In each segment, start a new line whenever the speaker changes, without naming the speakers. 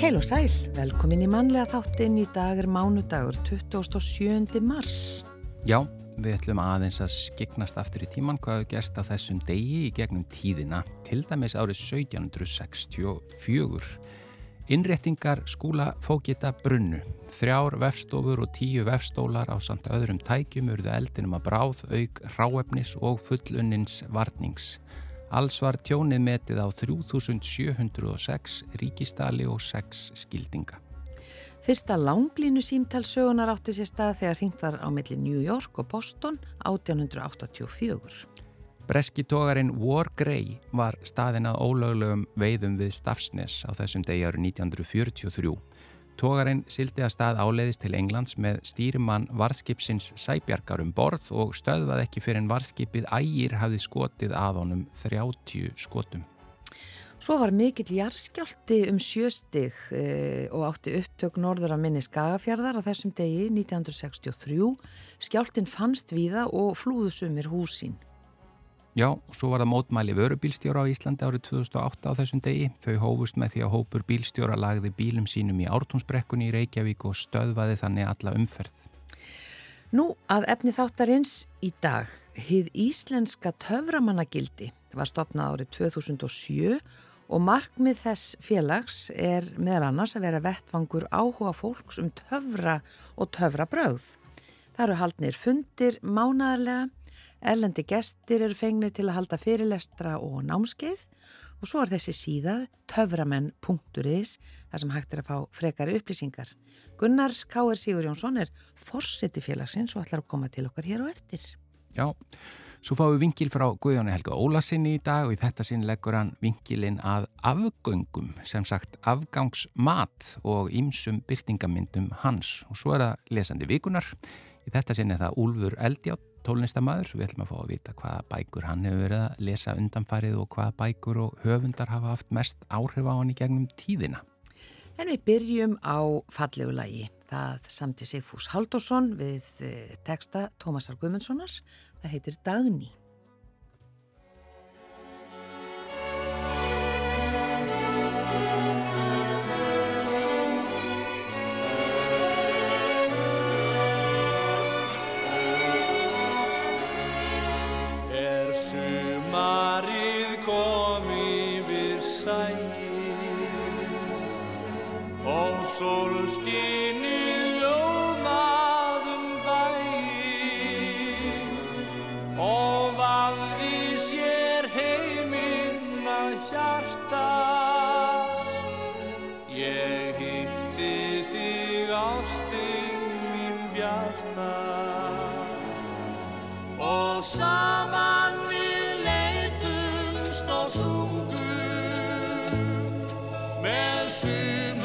Heil og sæl, velkomin í mannlega þáttinn í dag er mánudagur 27. mars.
Já, við ætlum aðeins að skiknast aftur í tíman hvað við gerst á þessum degi í gegnum tíðina, til dæmis árið 1764. Innréttingar skúla fókita brunnu, þrjár vefstofur og tíu vefstólar á samt öðrum tækjum urðu eldinum að bráð, auk, ráefnis og fullunnins varnings. Alls var tjónið metið á 3706 ríkistali og 6 skildinga.
Fyrsta langlínu símtalsögunar átti sér stað þegar hringt var á milli New York og Boston 1884.
Breski tógarinn War Grey var staðin að ólöglegum veiðum við Stafsnes á þessum degi árið 1943. Tógarinn sildi að stað áleiðist til Englands með stýrimann varskipsins Sæbjarkar um borð og stöðvað ekki fyrir en varskipið ægir hafði skotið að honum 30 skotum.
Svo var mikill jarðskjálti um sjöstig e, og átti upptök norður að minni Skagafjörðar á þessum degi 1963. Skjáltin fannst víða og flúðu sumir húsín.
Já, og svo var það mótmæli vörubílstjóra á Íslandi árið 2008 á þessum degi. Þau hófust með því að hópur bílstjóra lagði bílum sínum í ártúnsbrekkunni í Reykjavík og stöðvaði þannig alla umferð.
Nú að efni þáttarins í dag. Hið íslenska töframannagildi var stopnað árið 2007 og markmið þess félags er meðal annars að vera vettfangur áhuga fólks um töfra og töfrabröð. Það eru haldnir fundir mánaðarlega Erlendi gestir eru fengnir til að halda fyrirlestra og námskeið og svo er þessi síðað töframenn.is þar sem hægt er að fá frekari upplýsingar. Gunnar K.R. Sigur Jónsson er fórseti félagsins og ætlar að koma til okkar hér og eftir.
Já, svo fáum við vingil frá Guðjóni Helga Ólasinni í dag og í þetta sinn leggur hann vingilinn að afgöngum, sem sagt afgangsmat og ýmsum byrtingamindum hans og svo er það lesandi vikunar. Í þetta sinn er það Úlfur Eldjátt tólnistamæður, við ætlum að fá að vita hvaða bækur hann hefur verið að lesa undanfarið og hvaða bækur og höfundar hafa haft mest áhrif á hann í gegnum tíðina.
En við byrjum á fallegu lagi. Það samti Sigfús Haldásson við eh, texta Tómasar Guðmundssonar. Það heitir Dagni.
Sumarið kom yfir sæin og solskinið ljómaðum bæin og valði sér heiminn að hjarta. Ég hitti þig ástinn mín bjarta. Og saman með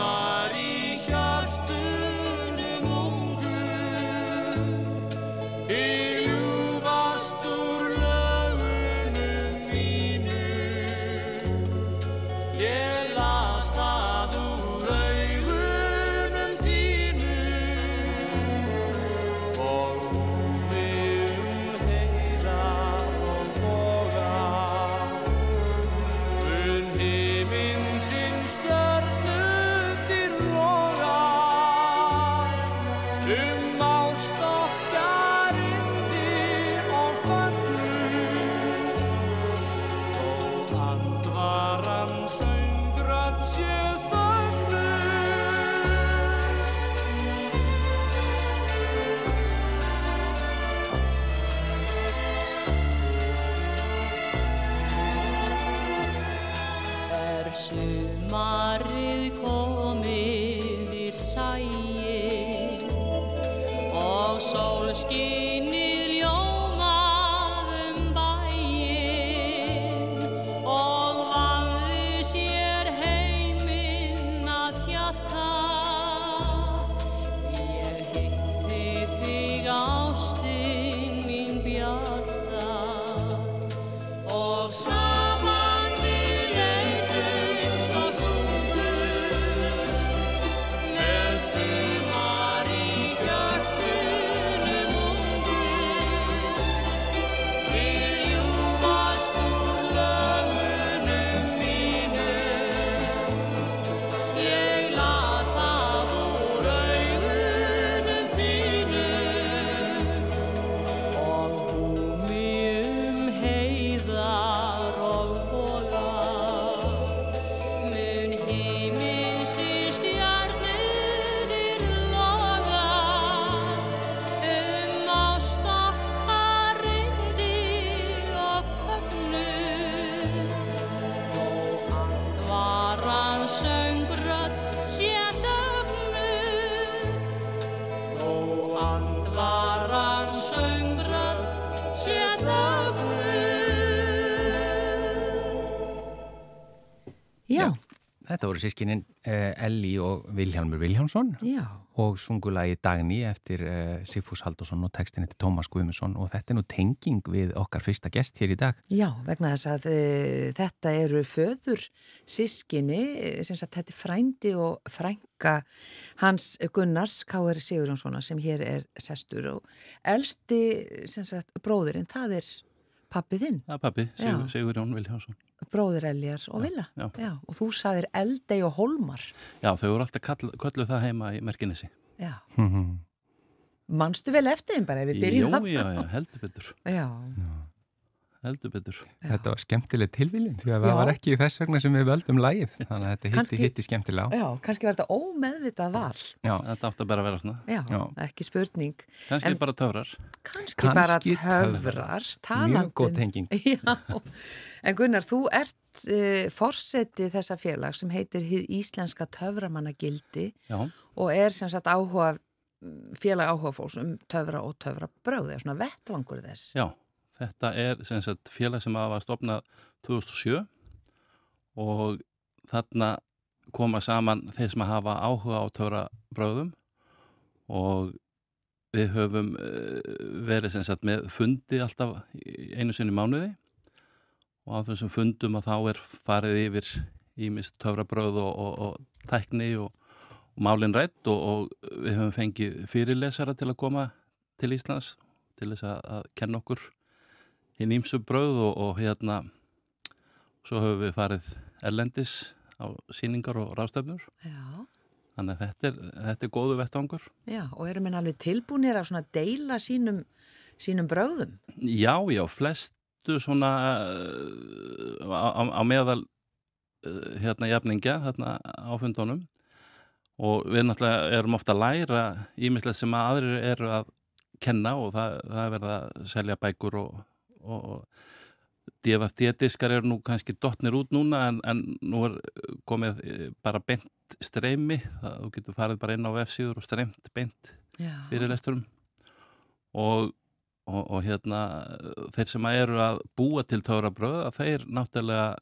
voru sískinin uh, Elli og Vilhjálmur Vilhjálmsson
já,
og sungulagi Dagni eftir uh, Sigfús Haldursson og textin eftir Tómas Guðmundsson og þetta er nú tenging við okkar fyrsta gest hér í dag.
já, vegna þess að e, þetta eru föður sískinni, sem sagt þetta er frændi og frænka hans Gunnars K.R. Sigurjónssona sem hér er sestur og elsti, sem sagt, bróðurinn, það er pappið þinn,
Það er pappi,
Já.
Sigur, Sigur Jón Vilhjásson.
Bróður Eljar og Villa.
já.
og þú saðir Eldei og Holmar.
Já, þau voru alltaf kall, kölluð það heima í Merkinessi.
Já. Manstu vel eftir þeim bara ef við
Jú,
byrjum
já, já, heldur betur,
Já,
heldur betur.
Þetta var skemmtileg tilviljun því að
Já.
það var ekki þess vegna sem við völdum lagið þannig að þetta hitti, hitti skemmtilega á.
já, kannski var þetta ómeðvitað val.
Já,
Þetta átti að bara vera svona.
Já,
Já.
ekki spurning.
Kannski
En-
bara töfrar.
Kannski,
Kannski
bara
töfrar.
töfrar,
mjög
talandi.
góð tenging.
Já, en Gunnar, þú ert uh, forseti þessa félag sem heitir Hið Íslenska töframannagildi
Já,
og er sem sagt áhuga, félag áhuga fólks um töfra og töfra bröði, svona vettvangur þess.
já. Þetta er sem sagt félag sem var stopnað 2007 og þarna koma saman þeir sem hafa áhuga á töfrabröðum og við höfum eh, verið sagt með fundi alltaf einu sinni mánuði og á þessum fundum að þá er farið yfir ímist töfrabröð og, og, og tækni og, og málin rætt og, við höfum fengið fyrirlesara til að koma til Íslands til þess að kenna okkur hinn ímsu bröð og, og hérna svo höfum við farið erlendis á síningar og rástefnur
Já,
þannig að þetta er, þetta er góðu vettvangur.
Já, og erum við alveg tilbúinir að svona deila sínum, sínum bröðum?
Já, já, flestu svona á, á, á meðal uh, hérna jafningja hérna á fundunum. Og við náttúrulega erum ofta að læra ímislegt sem að aðrir eru að kenna og það, það er verið að selja bækur og, og, DFFD-diskar eru nú kannski dottnir út núna en, en nú er komið eh, bara beint streymi, það, þú getur farið bara inn á vefsíður og streymt beint
Já,
fyrirlesturum og, og, og hérna þeir sem eru að búa til töfrabröð þeir náttúrulega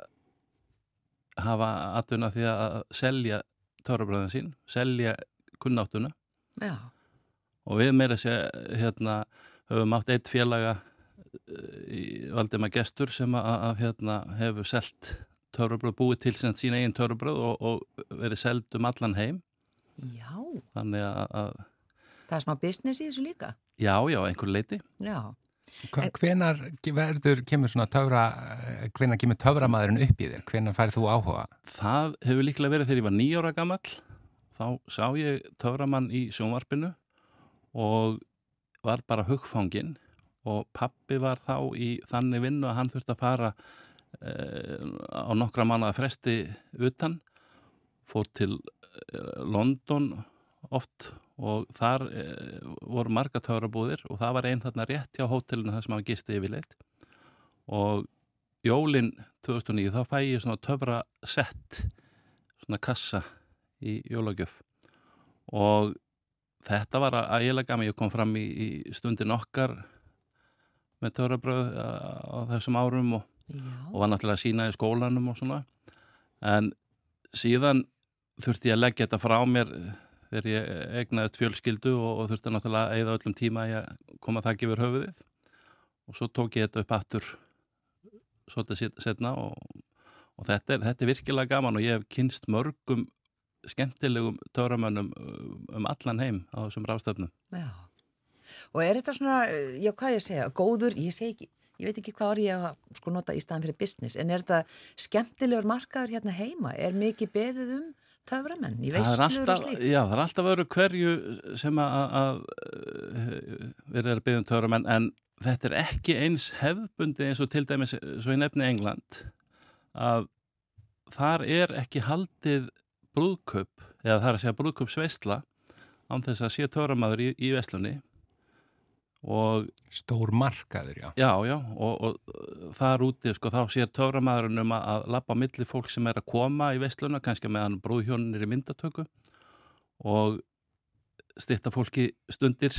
hafa atvinna því að selja töfrabröðin sín, selja kunnáttuna.
Já,
og við meira sé hérna höfum átt eitt félaga Valdema Gestur sem að, að hérna hefur selt töfrabröð, búið til sem sína eigin töfrabröð og, og verið seld um allan heim
já,
þannig að, að
það er smá business í þessu líka.
já, já, einhver leiti
Já,
Hvenar verður, kemur svona töfra, eh, hvenar kemur töframæðurinn upp í þér? Hvenar færð þú áhuga?
Það hefur líklega verið þegar ég var nýjóra gamall. Þá sá ég töframann í sjónvarpinu og var bara hugfanginn og pappi var þá í þannig vinnu að hann þurfti að fara eh, á nokkra mánuða fresti utan. Fór til eh, London oft og þar eh, voru marga töfrabúðir og það var einn þarna rétt hjá hótelinu þar sem hann gisti yfirleitt. Og jólin 2009 þá fæ ég svona töfra sett svona kassa í jólagjöf og þetta var að ég lega gaman ég kom fram í, í stundin okkar með töfrabröð á, á þessum árum og, og var náttúrulega að sína í skólanum og svona en síðan þurfti ég að leggja þetta frá mér þegar ég egnaðist fjölskyldu og, og þurfti náttúrulega að eigða öllum tíma að koma þakk yfir höfuðið og svo tók ég þetta upp aftur svolítið setna og, og þetta, er, þetta er virkilega gaman og ég hef kynst mörgum skemmtilegum töframönnum um allan heim á þessum ráðstöfnum.
já. Og er þetta svona, eh, já, hvað ég segja, góður, ég segi ekki, ég veit ekki hvað orð ég að sko nota í staðan fyrir business, en er þetta skemmtilegur markaður hérna heima? Er mikið beðið um töframenn í
Það
veislur og slíkt?
já, það er alltaf öru hverju sem að, að við erum byggðum töramenn en þetta er ekki eins hefðbundi eins og til dæmis svo í nefni England að þar er ekki haldið brúðköp eða það er að segja brúðköpsveistla án þess að sé töramaður í, í veslunni og
Stór markaður, já.
Já, já, og, og þar úti, sko, þá sér töframæðurinn um að, lappa á milli fólk sem er að koma í veisluna, kannski meðan brúðhjónir í myndatöku og stitta fólki stundir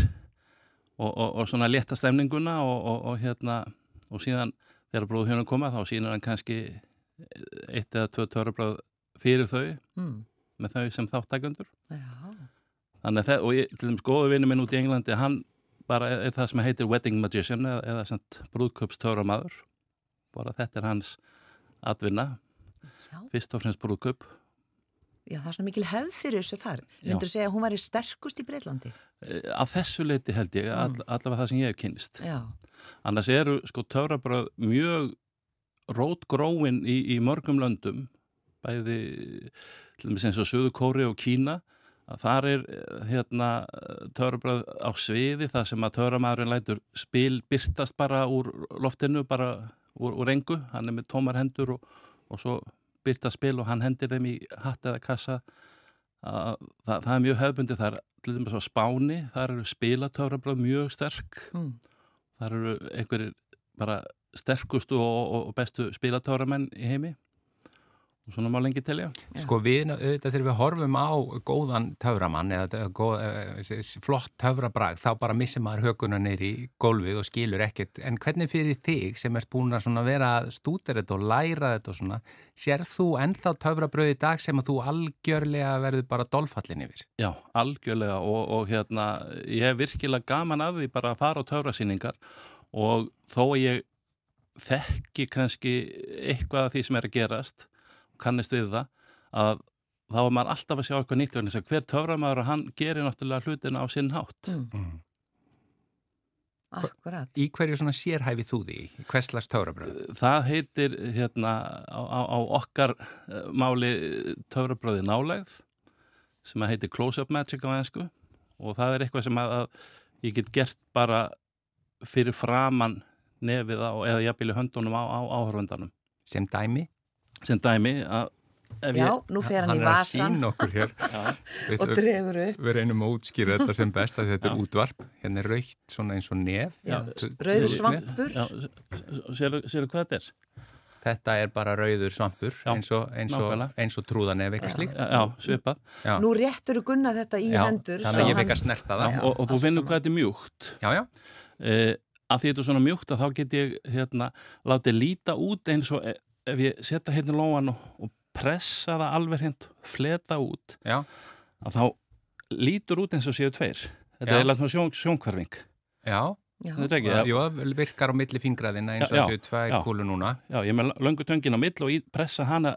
og, og, og svona leta stemninguna og, og hérna, og síðan þegar brúðhjónum koma þá sýnir hann kannski eitt eða tvö töfrabröð fyrir þau
mm.
með þau sem þáttakundur
Já,
Þannig að það, og ég, til dæmis góðu vinnu minn út í Englandi, hann bara er, er það sem heitir wedding magician eða, eða samt brúðköpstöframaður. Bara þetta er hans atvinna,
já,
fyrst og fremst brúðköp.
já, það er svona mikil hefð fyrir þessu þar. Myndur segja að hún væri sterkust í Breitlandi?
Eh, Af þessu leiti held ég, all,
Mm.
allavega það sem ég hef kynst.
Já,
Annars eru sko töfrabröð mjög rótgróin í, í mörgum löndum, bæði til dæmis eins og Suðu Kóri og Kína, að þar er eh, hérna töfrabröð á sviði það sem að töframæðurinn lætur spil byrstast bara úr loftinu, bara úr, úr engu, hann er með tómar hendur og, og svo byrstast spil og hann hendir þeim í hatt eða kassa. Að, það, það er mjög hefðbundi þar, til dæmis á Spáni, þar eru spilatöfrabröð mjög sterk.
Mm.
þar eru einhverjir bara sterkustu og, og bestu spilatóramenn í heimi og svona má lengi telja.
Sko við, auðvitað þegar við horfum á góðan töframann eða góð, eh, flott töfrabrag þá bara missir maður höguna neyri í gólfið og skilur ekkert. En hvernig fyrir þig sem ert búin að vera stúta þetta og læra þetta og svona, sér þú ennþá töfrabröð í dag sem að þú algjörlega verður bara dolfallin yfir?
Já, algjörlega og, og hérna ég hef virkilega gaman að því bara að fara á töfrasýningar og þó að ég þekki kannski eitthvað af því sem er að gerast kannist við það að þá er maður alltaf að sjá eitthvað nýtt vegna þess að hver töframæður hann gerir náttúrulega hlutina á sinn hátt.
Mm.
Mm.
Akkurat.
Í hverju svona sérhæfi þú því? Hverslas töfrabröð?
Það heitir hérna á, á, á okkar máli töfrabröði nálegð sem að heitir close-up magic á ennsku og það er eitthvað sem að, að ég get gert bara fyrir framann nefið á eða jafnvel í höndunum á, á áhörfundanum.
Sem dæmi?
Sem dæmi að ef
Já,
ég...
nú fer hann,
Hann
í
er að
vasan
sína okkur hér.
Já,
Við,
og dregur upp.
við reynum að útskýra þetta sem best að þetta er
Já.
útvarp. Hérna er raukt svona eins og nef.
Rauður svampur.
já sérðu sér hvað þetta er?
Þetta er bara rauður svampur
Já,
eins og, eins og, eins og trúðanef eitthvað
Já.
slíkt.
Já, svipað.
Já.
Nú réttur þú gunna þetta í
Já,
hendur.
Þannig að ég fekk að snerta það.
Já.
og, og þú finnur
saman.
hvað þetta er mjúkt.
Já, já.
eh, að því þetta er svona mjúkt að þá get ég hérna, látið líta út eins og e- ef ég setja hérna lóan og, og pressa það alveg hreint fleta út,
Já,
að þá lítur út eins og séu tveir þetta
Já.
er eiginlega svona sjón, sjónkvarfing
já.
Þetta er ekki,
Jú, virkar á milli fingraðina eins og tvær
já.
kúlu núna.
já, ég með löngu töngin á mill og í, pressa hana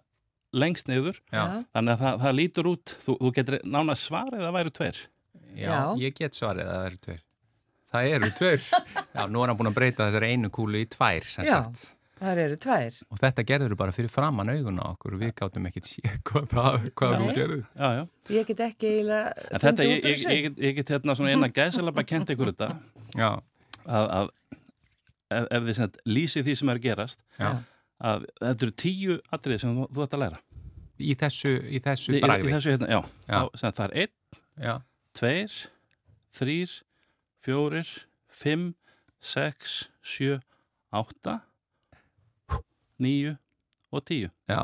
lengst niður þannig að það, það lítur út, þú, þú getur nána svarið að væru tveir
Já,
Já.
ég get svarið að það eru tveir. Það eru tveir. Já, nú er hann búin að breyta þessari einu kúlu í tvær, sem
Já.
sagt.
Það eru tvær.
Og þetta gerður bara fyrir framann auguna á okkur og við gáttum ekkert sé hvað, hvað þú
Nei.
gerður.
já, já.
Ég get ekki eiginlega fundið
ég,
út úr
ég,
þessu.
ég, get- ég get hérna svona eina gæsalabba kent ykkur þetta
Já,
að, að ef, ef þið sem lýsi því sem er gerast
já.
að þetta eru tíu atriði sem þú, þú ætti að læra
Í þessu, í þessu
í, í, í þessu hérna, já,
Já.
Þá, það er einn,
Já,
tveir þrýr, fjórir fimm, sex sjö, átta níu og tíu
já,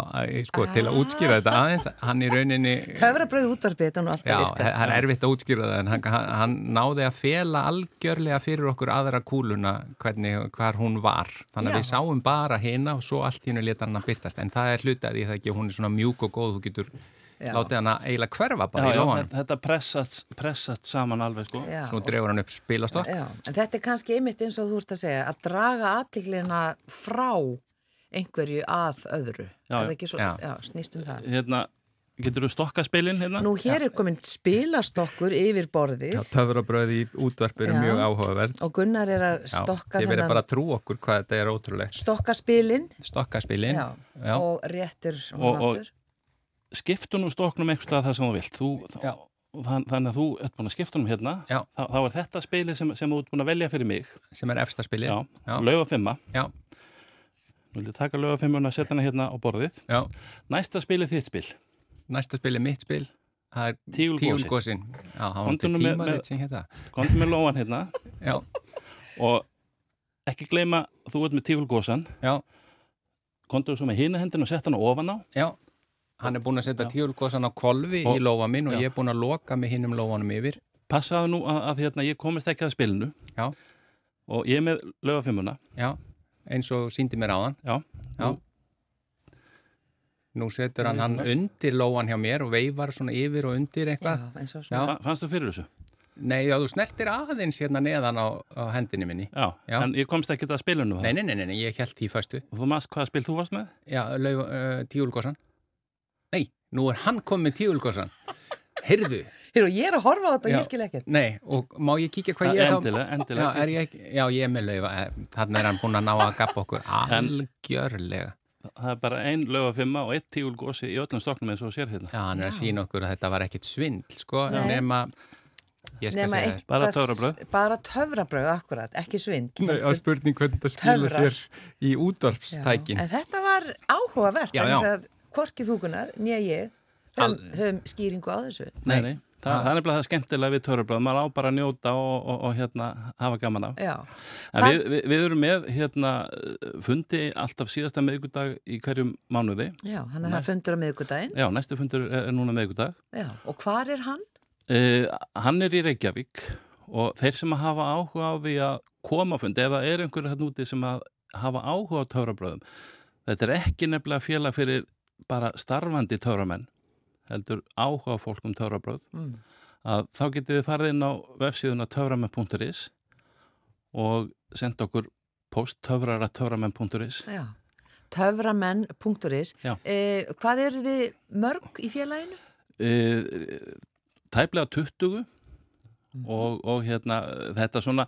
sko, til að útskýra þetta aðeins, hann í rauninni...
Töfrabröð útvarpið þetta nú
Já,
alltaf virka.
það er erfitt að útskýra það en hann, hann, náði að fela algjörlega fyrir okkur aðra kúluna hvernig, hvar hún var. Þannig að
Já.
við sáum bara hina og svo allt hennu leta hann að byrtast. En það er hlutað í það ekki, hún er svona mjúk og góð, þú getur
Já.
látið hann að eiginlega hverfa bara
já,
í
já,
lóanum.
þetta, pressast, pressast saman alveg sko
Já.
Svo dregur hann upp spilastokk.
Já, en þetta er kannski einmitt eins og þú ert að segja, að draga aðtiklina frá einhverju að öðru.
Já,
er það ekki svo,
já.
já. snýst um það.
hérna, getur þú stokka spilin hérna?
Nú hér er komin spilastokkur yfir borðið
töfrabröð í útvarp
eru Já. mjög
áhugaverð.
og Gunnar er að stokka
Þið verður bara að trú okkur hvað þetta er ótrúlegt.
stokka spilin
Stokkaspilin.
já,
Já.
og réttir hún
Og- og-
aftur.
skiptu nú stoknum einhverstað það sem þú vilt þú,
Já.
þann, þannig að þú ert búin að skipta um hérna
Já.
þá, þá er þetta spili sem, sem þú ert búin að velja fyrir mig
Sem er efsta spilið.
já,
Já.
lauga fimma
Já.
Nú vil ég taka lauga fimmuna og setja hana hérna á borðið
Já.
næsta spil er þitt spil
Næsta spil er mitt spil. Það er tígulgosin. Já, það var
Komdu
ekki
nú með-
tíma
með-
sem hérna.
komdu með lóan hérna
Já,
og ekki gleyma þú ert með tígulgósan
já,
komdu svo með hina hendin og setja hana ofan á
já. Hann er búin að setja
Já.
tígulgosan á kolvi
Og-
í lófa minn og
já.
ég er búin að loka með hinnum lófanum yfir.
passaðu nú að, að hérna, ég komist ekki að spilinu
Já.
og ég með lauga fimmuna
Já, eins og síndi mér á þann.
já,
Já.
Nú-
Nú setur hann hann undir lóan hjá mér og veifar svona yfir og undir
Já,
eitthvað.
Fannst þú fyrir þessu?
Nei, já, þú snertir aðeins hérna neðan á, á hendinni minni.
Já,
Já.
en ég komst ekki að spilinu
Nei, nei, nei, nei, nei, ég held því föstu.
Og þú maður hvaða spil þú varst með?
Já, uh, tíulgossan. Nei, nú er hann komið tíulgossan. Heyrðu.
Og ég er að horfa á þetta og
Já.
ég skil ekkert.
Nei, og má ég kíkja hvað ég er þá?
Endilega, endilega.
Já, er ég já, ég er með laufa. Þannig er hann búin að ná að gappa okkur algjörlega.
Það er bara ein laugafimma og eitt tígul gósi í öllum stokknum eins og þú sér hérna.
Já, hann er að sína okkur að þetta var ekkit svindl, sko, nema,
eitthvað-
Bara töfrabrauð.
Bara töfrabröð, akkurat, ekki svindl.
Nei, á spurning hvernig þetta
Töfrar.
sér í útvarpstækin.
En þetta var áhugavert,
Já, já.
hvorki þúkunar, nýja ég, höfum, höfum skýringu á þessu.
Nei, nei. Það, það er nefnilega það skemmtilega við törubráð. Maður á bara að njóta og, og, og hérna hafa gaman af.
Já.
En
Hvað-
við, við, við erum með hérna fundi alltaf síðasta miðgudag í hverjum mánuði.
Já, hann er það fundur á miðgudaginn.
Já, næstu fundur er, er núna miðgudag.
Já, og hvar er hann?
Uh, hann er í Reykjavík og þeir sem hafa áhuga á því að koma á fundi, ef það er einhverju hérna úti sem að hafa áhuga á töfrabröðum þetta er ekki nefnilega félag fyrir bara starfandi töframenn heldur áhuga fólk um töfrabröð
Mm.
að þá getið þið farið inn á vefsíðuna töframenn.is og senda okkur post töfrara töframenn.is.
Já. Eh, hvað eru þið mörg í félaginu?
uh, tæplega 20
Mhm.
og, og hérna þetta svona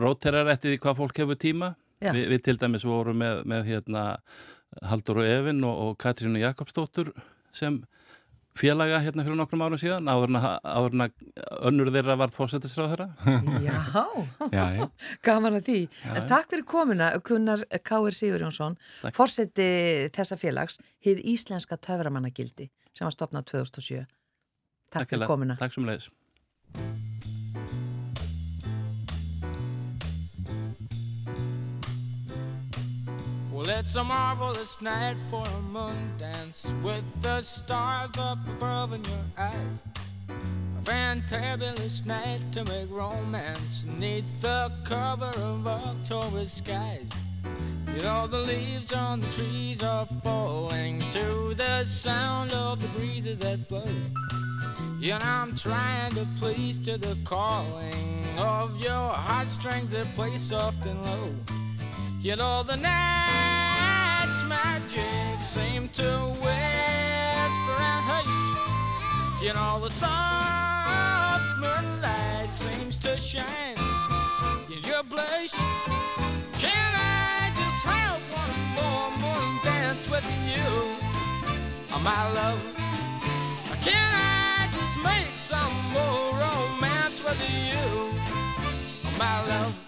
róterar eftir því hvað fólk hefur tíma. Vi, við til dæmis vorum með, með hérna Haldur og Evin og, og Katrínu Jakobsdóttur sem félaga hérna fyrir nokkrum árum síðan áður en að- önnur þeirra varð fósettisráð þeirra
Já,
Já, já.
gaman að því.
Já,
en takk fyrir komuna, Kunnar Káir Sigurjónsson,
Takk.
forseti þessa félags, hið Íslenska töframannagildi sem var stopnað 2007. Takk, fyrir
hérlega.
komuna.
Takk sem leiðis
Well, it's a marvelous night for a moon dance with the stars up above in your eyes. A fantabulous night to make romance neath the cover of October skies. You know the leaves on the trees are falling to the sound of the breezes that blow. You know I'm trying to please to the calling of your heartstrings that play soft and low. You know the night's magic seem to whisper and hush. You know the soft moonlight seems to shine in your blush. Can I just have one more morning dance with you, oh, my love? Can I just make some more romance with you, oh, my love?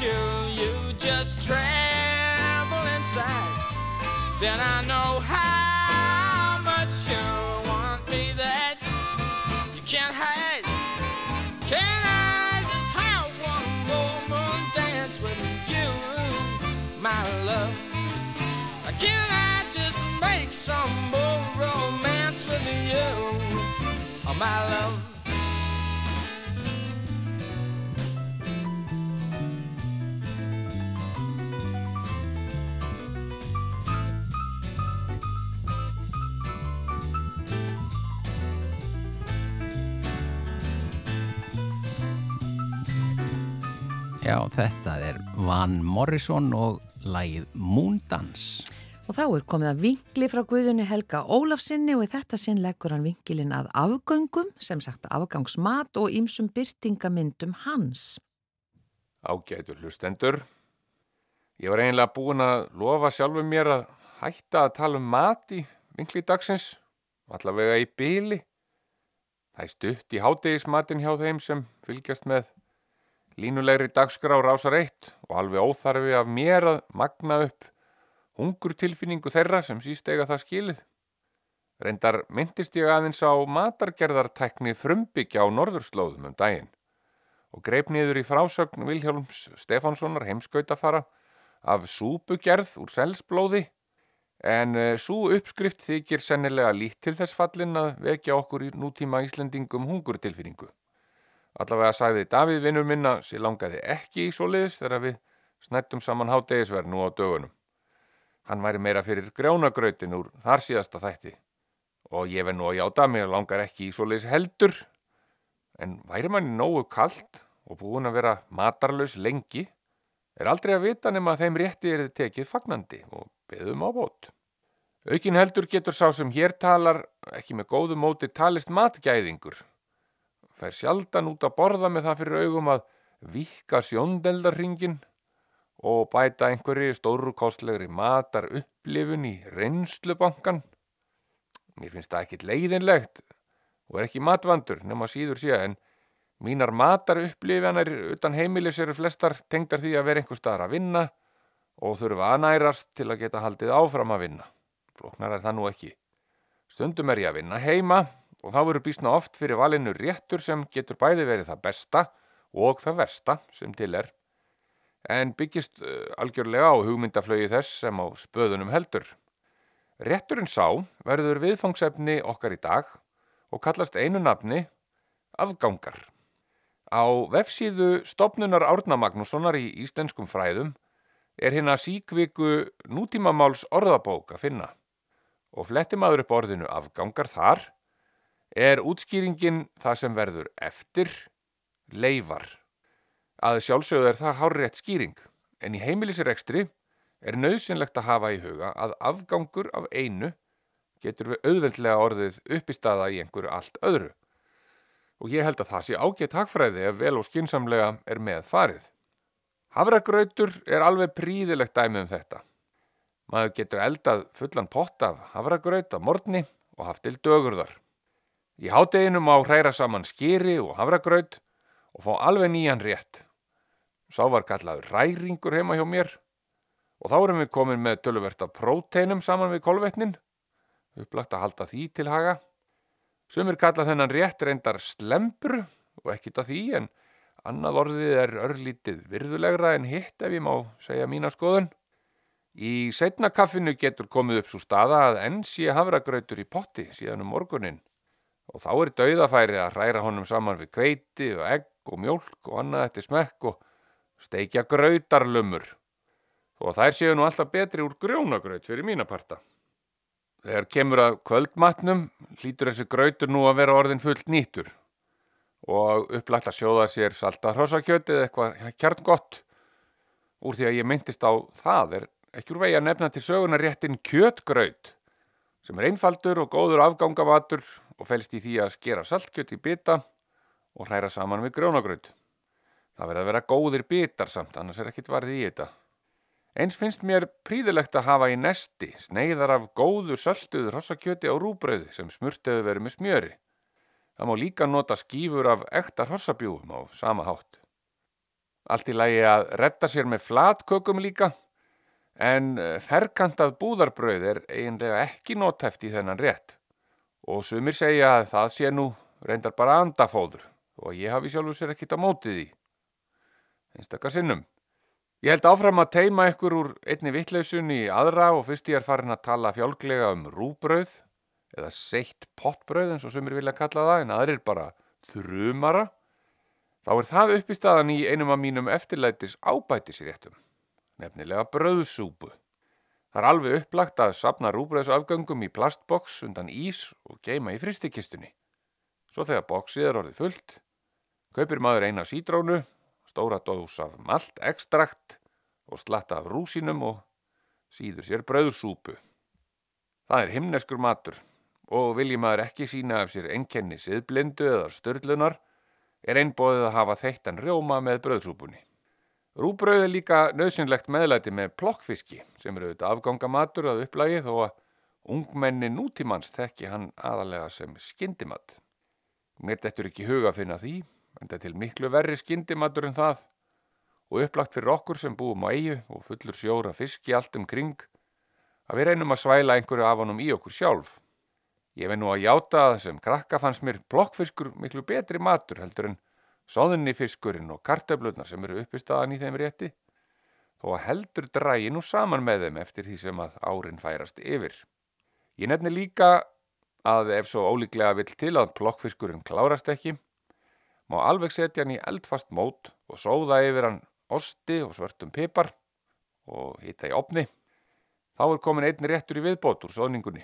you, you just tremble inside. Then I know how much you want me that you can't hide. Can I just have one more moon dance with you, my love? Can I just make some more romance with you, oh, my love?
Já, þetta er Van Morrison og lagið Moondance.
Og þá er komið að vinkli frá Guðunni Helga Ólafsinni og í þetta sinn leggur hann vinkilinn að afgöngum, sem sagt afgangsmat og ýmsum byrtingamyndum hans.
Ágætur hlustendur. Ég var eiginlega búin að lofa sjálfum mér að hætta að tala um mat í vinkli dagsins, allavega í byli. Það er stutt í hátegismatin hjá þeim sem fylgjast með línulegri dagskrá rásar eitt og alveg óþarfi af mér að magna upp hungurtilfinningu þeirra sem síst eiga það skilið. Reyndar myndist ég aðeins á matargerðartækni frumbyggja á norðurslóðum um daginn og greip niður í frásögn Vilhjálms Stefánssonar heimskautafara af súpugerð úr selsblóði en eh, svo uppskrift þykir sennilega lít til þess fallin að vekja okkur í nútíma Íslendingum hungurtilfinningu. Allavega sagði Davíð vinnur minna sér langaði ekki í svo liðis þegar við snættum saman hátegisverð nú á dögunum. Hann væri meira fyrir grjónagrautin úr þar síðasta þætti og ég verð nú að játa mér langar ekki í svo liðis heldur en væri manni nógu kallt og búin að vera matarlaus lengi er aldrei að vita nema að þeim rétti er tekið fagnandi og beðum á bót. Aukin heldur getur sá sem hér talar ekki með góðu móti talist matgæðingur. Fær sjaldan út að borða með það fyrir augum að vika sjóndeldarringin og bæta einhverju stórukostlegri matar upplifun í reynslubankan. Mér finnst það ekkit leiðinlegt og er ekki matvandur nema síður sé en mínar matar upplifanir utan heimilis eru flestar tengdar því að vera einhver staðar að vinna og þurfa að nærast til að geta haldið áfram að vinna. Floknar er það nú ekki. Stundum er ég að vinna heima og þá verður bísna oft fyrir valinu réttur sem getur bæði verið það besta og það versta sem til er en byggist uh, algjörlega á hugmyndaflögi þess sem á spöðunum heldur. Rétturinn sá verður viðfangsefni okkar í dag og kallast einu nafni afgangar. Á vefsíðu stopnunar Árna Magnússonar í íslenskum fræðum er hérna síkviku nútímamáls orðabók að finna og fletti maður upp orðinu afgangar þar er útskýringin það sem verður eftir leifar. Að sjálfsögðu er það hárrétt skýring en í heimilisrekstri er nöðsynlegt að hafa í huga að afgangur af einu getur við auðveldlega orðið upp í staða í einhverju allt öðru. Og ég held að það sé ágætt hagfræði ef vel og skinsamlega er með farið. Havragrautur er alveg príðilegt dæmi um þetta. Maður getur eldað fullan pott af havragraut á morgni og haft til dögurðar. Í hádeginu má hræra saman skýri og havragraut og fá alveg nýjan rétt. Sá var kallaður ræringur heima hjá mér og þá erum við komin með tölverta próteinum saman við kolvetnin upplagt að halda því til haga. Sumir kalla þennan rétt reyndar slempur og ekkit að því en annað orðið er örlítið virðulegra en hitt ef ég má segja mína skoðun. Í setna kaffinu getur komið upp svo staða að enn sé havragrautur í potti síðan um morgunin og þá er dauðafæri að hræra honum saman við kveiti og egg og mjólk og annað eftir smekk og steikja grautarlumur og þær séu nú alltaf betri úr grjónagraut fyrir mína parta. Þegar kemur að kvöldmatnum hlýtur þessi grautur nú að vera orðin fullt nýttur. Og upplagt að sjóða sér salta hrossakjöti eða eitthvað kjarngott. Úr því að ég myndist á það er ekki úr vegi að nefna til söguna réttin kjötgraut sem er einfaldur og góður afgangavatur og fælst í því að skera saltkjöt í bita og hræra saman við grjónagraut. Það verður að vera góðir bitar samt, annars er ekkit varðið í þetta. Eins finnst mér príðilegt að hafa í nesti sneiðar af góðu sölduður hossakjöti á rúbröði sem smurteðu verið með smjöri. Það má líka nota skífur af ektar hossabjúum á sama hátt. Allt í lagi að retta sér með flatkökum líka, en ferkantað búðarbröð er eiginlega ekki notæft í þennan rétt og sumir segja að það sé nú reyndar bara andafóður og ég hafi sjálfur sér ekkit á mótið í. Einstakar sinnum. Ég held áfram að teima ykkur úr einni vittleysun í aðra og fyrst ég er farin að tala fjálglega um rúbröð eða seitt pottbröð eins og sumir vilja kalla það en aðrir bara þrumara. Þá er það upp í staðan í einum af mínum eftirlætis ábætisréttum, nefnilega bröðsúpu. Það er alveg upplagt að sapna rúbröðsafgöngum í plastboks undan ís og geima í fristikistunni. Svo þegar boksið er orðið fullt, kaupir maður eina sídrónu stóra dós af malt ekstrakt og slatta af rúsinum og síður sér brauðsúpu. Það er himneskur matur og vilji maður ekki sína af sér enkenni siðblindu eða störlunar er einbóðið að hafa þeittan rjóma með brauðsúpunni. Rúbrauð er líka nöðsynlegt meðlæti með plokkfiski sem eru auðvitað afgangamatur að upplægi þó að ungmenni nútímans þekki hann aðalega sem skindimat. Mér dettur ekki huga að finna því en það er til miklu verri skindimatur en það og upplagt fyrir okkur sem búum á eigu og fullur sjóra fiski allt um kring að við reynum að svæla einhverju af honum í okkur sjálf. Ég veit nú að játa að sem krakka fannst mér blokkfiskur miklu betri matur heldur en Sóðunni fiskurinn og kartöflurnar sem eru uppistaðan í þeim rétti, þó að heldur drægi nú saman með þeim eftir því sem að árin færast yfir. Ég nefni líka að ef svo ólíklega vill til að plokkfiskurinn klárast ekki, má alveg setja hann í eldfast mót og sóða yfir hann osti og svörtum pipar og hitta í opni. Þá er komin einn réttur í viðbót úr sóðningunni.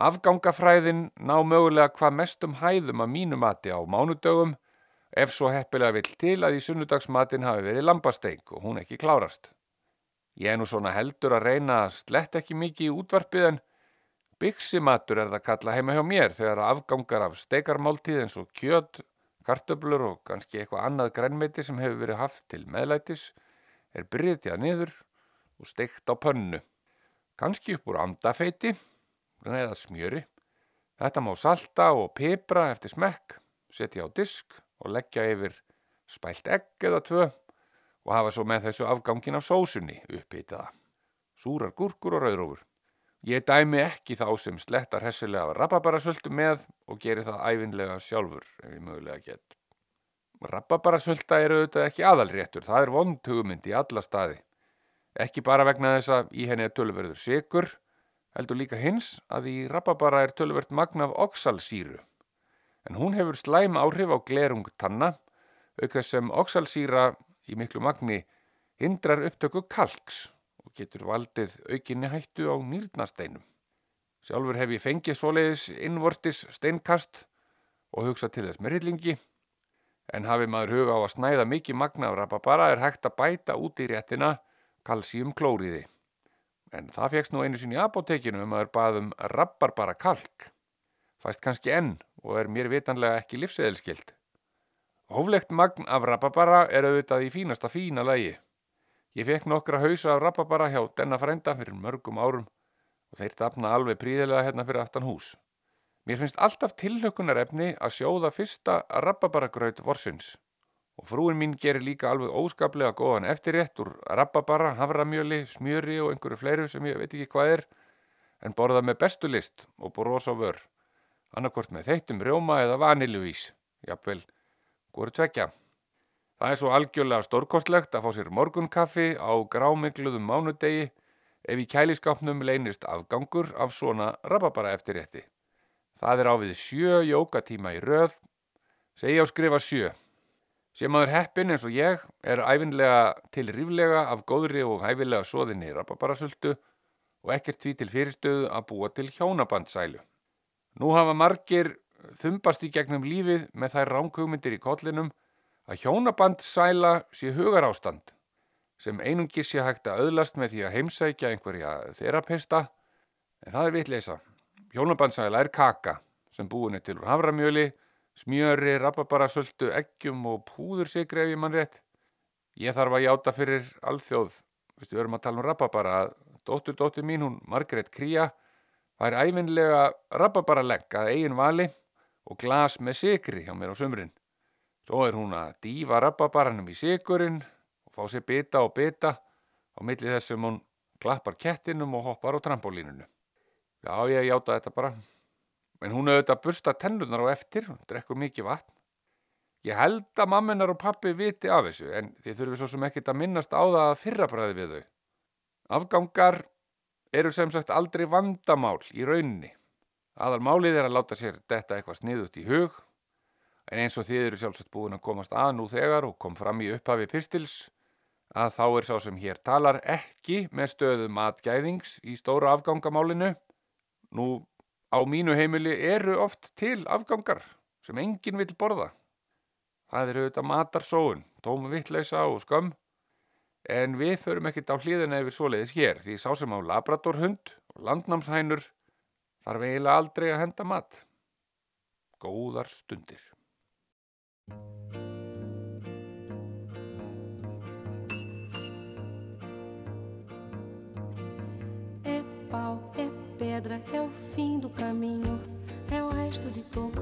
Afgangafræðin ná mögulega hvað mestum hæðum að mínu mati á mánudögum ef svo heppilega vill til að í sunnudagsmatin hafi verið lambasteik og hún ekki klárast. Ég er nú svona heldur að reyna að slett ekki mikið í útvarpið en byggsimatur er það kalla heima hjá mér þegar afgangar af steikarmáltíð eins og kjöt, kartöblur og kannski eitthvað annað grænmeiti sem hefur verið haft til meðlætis er brytjað niður og steikt á pönnu. Kannski upp úr andafeiti eða smjöri. Þetta má salta og pepra eftir smekk, setja á disk og leggja yfir spælt egg eða tvö og hafa svo með þessu afgangin af sósunni upphýtaða. Súrar gúrkur og rauðrófur. Ég dæmi ekki þá sem slettar hessilega rababarasöldu með og geri það æfinlega sjálfur ef ég mögulega get. Rababarasölda eru auðvitað ekki aðalréttur, það er vondhugmynd í alla staði. Ekki bara vegna þess að í henni er tölverður sigur, heldur líka hins að í rababara er tölvert magna af oxalsýru en hún hefur slæm áhrif á glerung tanna, auk þess sem oxalsýra í miklu magni hindrar upptöku kalks og getur valdið aukinni hættu á nýrnasteinum. Sjálfur hef ég fengið svoleiðis innvortis steinkast og hugsað til þess með rillingi, en hafi maður huga á að snæða mikið magna af rababara er hægt að bæta út í réttina kalsíum klóriði. En það fegst nú einu sinni í apotekinu um að er baðum rabarbara kalk. Fæst kannski enn og er mér vitanlega ekki livseðilskild. Hóflegt magn af rababara er auðvitað í fínasta fína lægi. Ég fekk nokkra hausa af rababara hjá denna frænda fyrir mörgum árum og þeir dapna alveg príðilega hérna fyrir aftan hús. Mér finnst alltaf tilhökunarefni að sjóða fyrsta rababaragraut vorsins og frúin mín gerir líka alveg óskaplega góðan eftirrétt úr rababara, havramjöli, smjöri og einhverju fleiru sem ég veit ekki hvað er en borða með bestu list og búr ós á vörð annarkort með þeittum rjóma eða vaniljuís, jafnvel, góru tvekja. Það er svo algjörlega stórkostlegt að fá sér morgunkaffi á grámingluðum mánudegi ef í kæliskápnum leynist afgangur af svona rababara eftirrétti. Það er á við sjö jókatíma í röð, segja og skrifa sjö. Sem aður heppin eins og ég er æfinlega til ríflega af góðri og hæfilega soðinni rababarasöldu og ekkert því til fyrirstöðu að búa til hjónabandsælu. Nú hafa margir þumbast í gegnum lífið með þær ránkugmyndir í kollinum að hjónabandsæla sé hugar ástand sem einungi sé hægt að öðlast með því að heimsækja einhverja þerapista en það er vitleisa. Hjónabandsæla er kaka sem búin er til úr havramjöli, smjöri, rababarasöldu, eggjum og púðursigri ef ég mann rétt. Ég þarf að játa fyrir alþjóð, Vistu, við erum að tala um rababara, dóttur, dóttur mín, hún Margrét Kría, Það er æfinlega rababara legg að eigin vali og glas með sigri hjá mér á sömurinn. Svo er hún að dífa rababaranum í sigurinn og fá sér bita og bita á milli þessum hún klappar kettinum og hoppar á trampolínunu. Já, ég hjáta þetta bara. En hún auðvitað bursta tennunar á eftir og drekkur mikið vatn. Ég held að mamminar og pappi viti af þessu en þið þurfum svo sem ekkit að minnast á það að fyrrabræði við þau. Afgangar eru sem sagt aldrei vandamál í rauninni. Aðal málið er að láta sér detta eitthvað sniðut í hug, en eins og þið eru sjálfsagt búin að komast að nú þegar og kom fram í upphafi pistils, að þá er sá sem hér talar ekki með stöðu matgæðings í stóra afgangamálinu. Nú á mínu heimili eru oft til afgangar sem enginn vil borða. Það eru auðvitað matarsóun, tómu vittleysa og skömm En við förum ekkert á hlýðina yfir svoleiðis hér því sá sem á labradorhund og landnámshænur þarf eiginlega aldrei að henda mat. Góðar stundir.
É pau, é pedra, é o fim do caminho, é o resto de toco,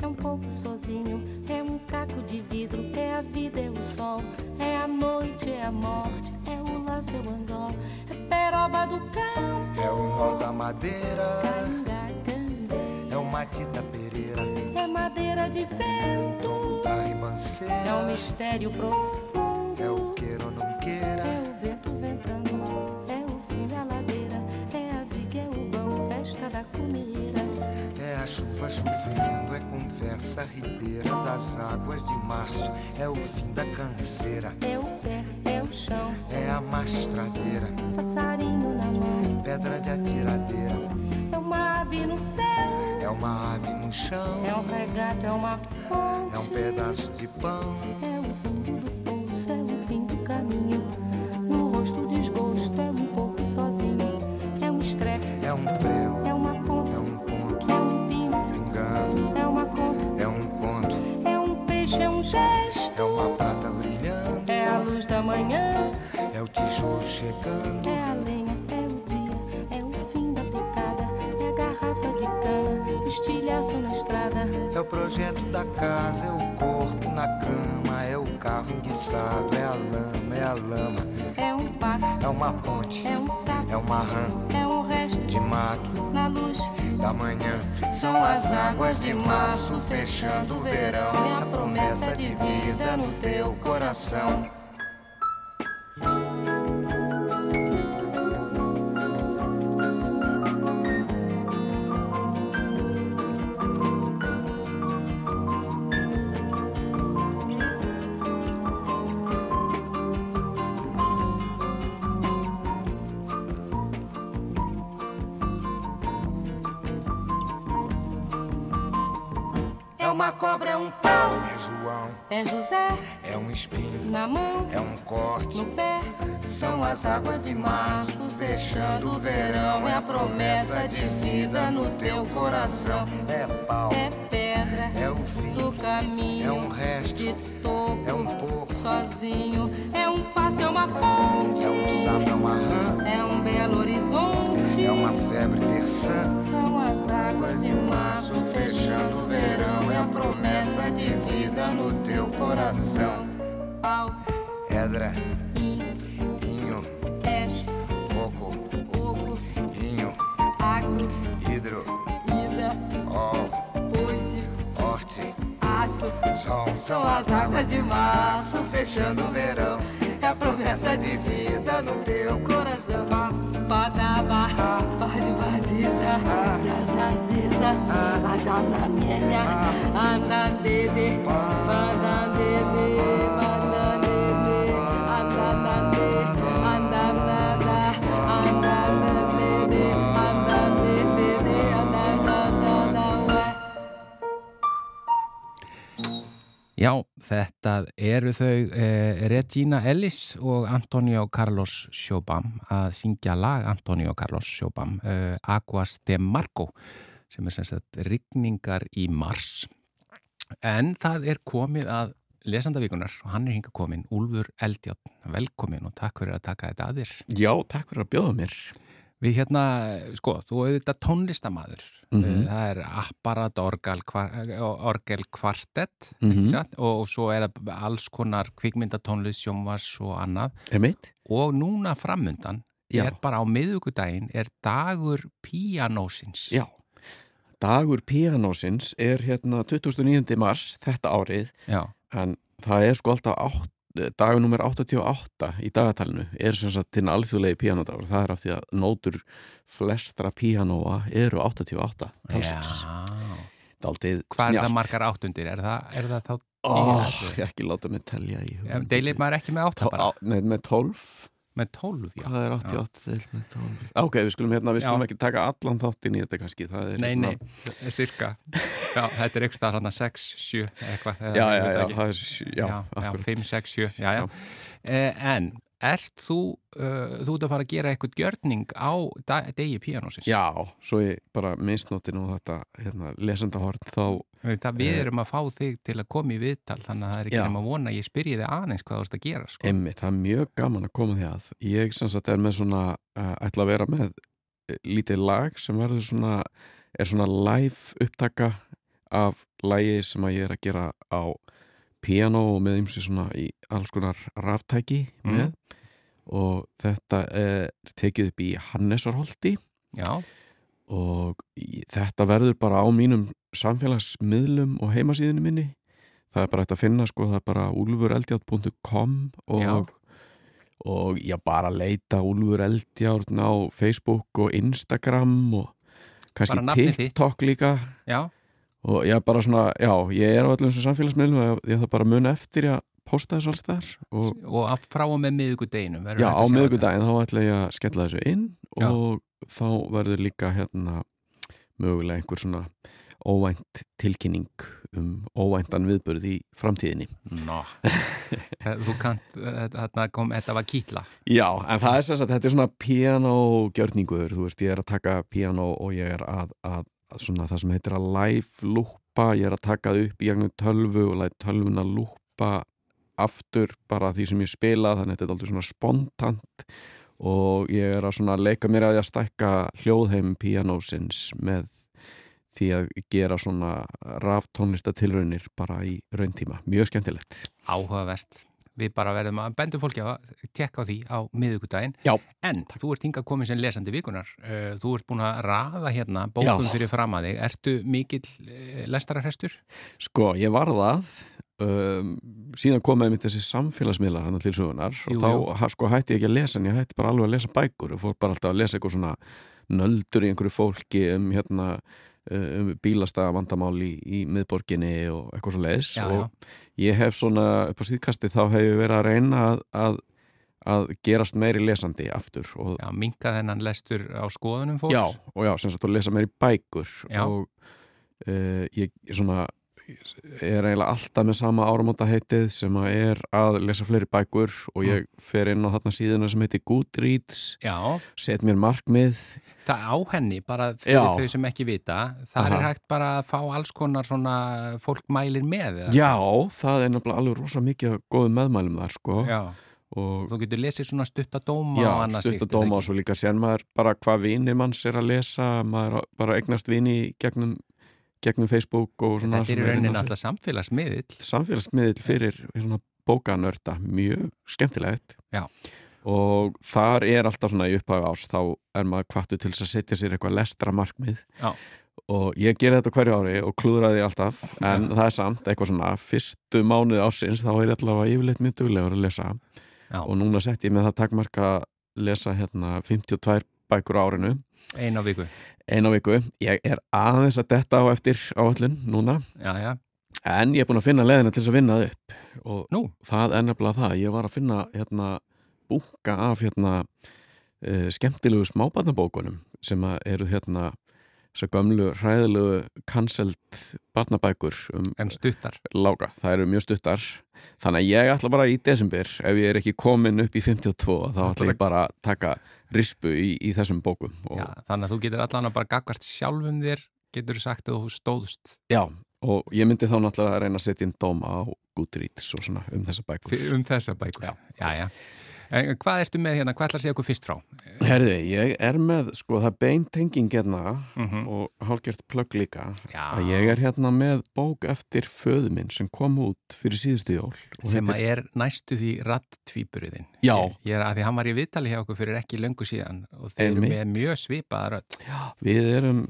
é um pouco sozinho, é um caco de vidro, é a vida, é o sol. É a noite, é a morte, é o laço, é o anzol, é peroba do cão,
madeira,
Canga,
é o Matita Pereira,
É madeira de vento.
da
É um
ribanceira,
mistério profundo.
é o
a
chuva chovendo, é conversa ribeira das águas de março, é o fim da canseira,
É o pé, é o chão,
é a mastradeira,
passarinho na mão.
pedra de atiradeira,
É uma ave no céu,
é uma ave no chão,
é um regato, é uma fonte.
é um pedaço de pão,
É o fundo do poço, é o é uma
prata brilhando,
É a luz da manhã,
é o tijolo chegando,
é a lenha, é o dia, é o fim da picada, é a garrafa de cana, o estilhaço na estrada.
é o projeto da casa, é o corpo na cama, é o carro enguiçado, é a lama, é a lama,
É um passo,
é uma ponte,
é um sapo,
é uma rã
é um resto
de mato.
na luz.
Da manhã. São as águas de março fechando o verão, é a promessa de vida no teu coração.
No pé.
São as águas de março fechando o verão, é a promessa de vida no teu coração. É pau,
É pedra
é o fim,
do caminho.
é um resto,
de topo,
é um pouco,
sozinho. É um passo, é uma ponte.
é um sapo, é uma rã,
É um belo horizonte.
é uma febre terçã.
São as águas de março
fechando o verão, é a promessa de vida no teu coração.
Pau,
Edra,
in,
inho,
es,
coco,
oco,
inho,
agro,
hidro,
ida,
ó,
ponte,
horte,
aço.
sol. São as águas de março fechando o verão, é a promessa de vida no teu
coração. Badaba, bade badiza, zazaziza, azanamenya, andandede, bandandede,
Já, þetta eru þau eh, Regina Ellis og Antonio Carlos Sjóbam að syngja lag Antonio Carlos Sjóbam eh, Aguas de Marco sem er sem sagt rigningar í mars. En það er komið að lesandavíkunar og hann er hinga komin Úlfur Eldjátt, velkomin og takk fyrir að taka þetta að þér.
Já, takk fyrir að bjóða mér.
Við hérna, sko, þú þetta tónlistamæður
Mhm.
það er apparat orgel, orgel kvartett mm og, og svo er það alls konar kvikmyndatónlist, sjónvars og annað
Emitt?
og núna framundan
Já.
er bara á miðugudaginn er dagur píanósins
Já. Dagur pianósins er hérna 29. mars þetta árið
Já.
en það er sko alltaf dagur nummer 88 í dagatalinu er sem sagt til alþjóðlegi píanódagur það er af því að nótur flestra píanóa eru 88 talsins.
Hvað er það margar áttundir? Er það, er það þá tíu?
ekki láta mig telja í.
Deilir maður ekki með átta
Tó-
bara?
á- Nei, með 12
Með tólf, já.
Hvað er 88 deilt með 12? Ok, við skulum, hérna, við skulum ekki taka allan þáttin í þetta kannski er,
Nei,
hérna-
nei, cirka Já, þetta er eitthvað hann að 6, 7 eitthvað
Já, já, já,
ekki.
það er, sjö- já,
já, já,
akkurat.
5, 6, 7 já, já. Eh, En ert þú uh, þú ert að fara að gera eitthvað gjörning á degi píanósins?
Já, svo ég bara misnóti nú þetta hérna, lesendahort þá
Það við erum að fá þig til að koma í viðtal þannig að það er ekki nema að vona að ég spyrji þig aðeins hvað þú ert að gera sko.
Emmi, það er mjög gaman að koma því að. Ég sem sagt er með svona uh, ætla að vera með uh, lítið lag sem verður svona er svona live upptaka af lagi sem að ég er að gera á piano og með ymsi svona í alls konar ráftæki
Mhm.
með og þetta er tekið upp í Hannesarholti
Já,
og þetta verður bara á mínum samfélagsmiðlum og heimasíðinu minni það er bara hægt að finna sko, það er bara úlfureldjátt.com og,
Já.
og já, bara leita Úlfur Eldjárn á Facebook og Instagram og kannski. TikTok líka
Já,
og ég er bara svona, já, ég er á öllum þessum samfélagsmiðlum og ég, það bara mun eftir að posta þessu alls þar og
og frá og með miðugudeginum
já, á miðvikudaginn þá ætla ég að skella þessu inn
Já.
og þá verður líka hérna mögulega einhver svona óvænt tilkynning um óvæntan viðbörð í framtíðinni.
Nó, þú kant, þetta, kom, þetta var kýtla.
Já, en það er sem sagt, þetta er svona pianogjörningur, þú veist, ég er að taka piano og ég er að, að svona það sem heitir að live lúpa, ég er að taka það upp í gegnum tölvu og læt tölvuna lúpa aftur bara því sem ég spila, þannig að þetta er aldrei svona spontant. Og ég er að svona leika mér að ég að stækka hljóðheim pianosins með því að gera svona raftónlistatilraunir bara í rauntíma, mjög skemmtilegt.
Áhugavert Við bara verðum að bendum fólki að tekka á því á miðugudaginn. En þú ert hingað komið sem lesandi vikunar Uh, Þú ert búin að raða hérna bókum
Já.
fyrir fram að þig Ertu mikill uh, lestararhestur?
Sko, ég var það um, síðan komaði mitt þessi samfélagsmiðlar hann til sögunar
Jú,
og þá
jú.
sko, hætti ég ekki að lesa en ég hætti bara alveg að lesa bækur og fór bara alltaf að lesa eitthvað svona nöldur í einhverju fólki um hérna um bílastæða vandamál í, í miðborginni og eitthvað svo leiðis og ég hef svona upp á síðkasti þá hef ég verið að reyna að, að, að gerast meiri lesandi aftur og
Já, minka þennan lestur á skoðunum fólks
Já, og já, sem sagt að lesa meir í bækur
Já.
og uh, ég svona er eiginlega alltaf með sama áramóta heitið sem að er að lesa fleiri bækur og ég fer inn á þarna síðuna sem heitir Goodreads.
Já,
set mér markmið.
Það á henni bara fyrir þau sem ekki vita. Er
Aha.
hægt bara að fá alls konar svona fólk mælir með eða?
Já, það er nefnilega alveg rosa mikið góðum meðmælum þar sko.
Já,
og
þú getur lesið svona stuttadóma
já,
er það
stuttadóma og svo líka sér maður bara hvað vinir manns er að lesa maður bara eignast vini gegnum, gegnum Facebook og svona
Þetta er í rauninni alltaf samfélagsmiðill.
Samfélagsmiðl fyrir svona bókanörda mjög skemmtilegt.
Já.
og þar er alltaf svona í upphæðu ás þá er maður kvartu til að setja sér eitthvað lestra markmið.
Já.
og ég ger þetta hverju ári og klúðra því alltaf en það er samt eitthvað svona fyrstu mánuði ásins þá er ég allavega yfirleitt mjög duglegur að lesa.
Já.
og núna sett ég með það takmarka að lesa hérna 52 bækur á árinu.
Ein á viku
eina viku, ég er aðeins að detta á eftir áallun núna.
Já, já,
En ég er búin að finna leðina til þess að vinna upp. Og
Nú?
það er nefnilega það. Ég var að finna hérna bunga af hérna uh, skemmtilegu smábarnabókunum sem eru hérna þessar gömlu hræðilegu cancelled barnabækur um
en stuttar.
Lága, það eru mjög stuttar. Þannig að ég ætla bara í desember ef ég er ekki komin upp í 52 þá ætla ég bara að taka rispu í, í þessum bókum og,
Já, þannig að þú getur allan að bara gaggast sjálfum þér getur sagt að þú stóðst.
Já, og ég myndi þá náttúrulega að reyna að setja inn dóma á Goodreads og svona um þessa bækur.
Um þessa bækur.
Já.
já, já. En hvað ertu með hérna, hvað ætlar að segja okkur fyrst frá?
Herði, ég er með, sko, það beintenging hérna
Mhm.
og hálfgjört plögg líka
Já.
að ég er hérna með bók eftir föðu minn sem kom út fyrir síðustu jól
sem
heitir-
að er næstu því rattvíburiðin
Já.
ég, ég er að því hann var í viðtali hjá okkur fyrir ekki löngu síðan og þeir eru með mjög svipaða rödd
Við erum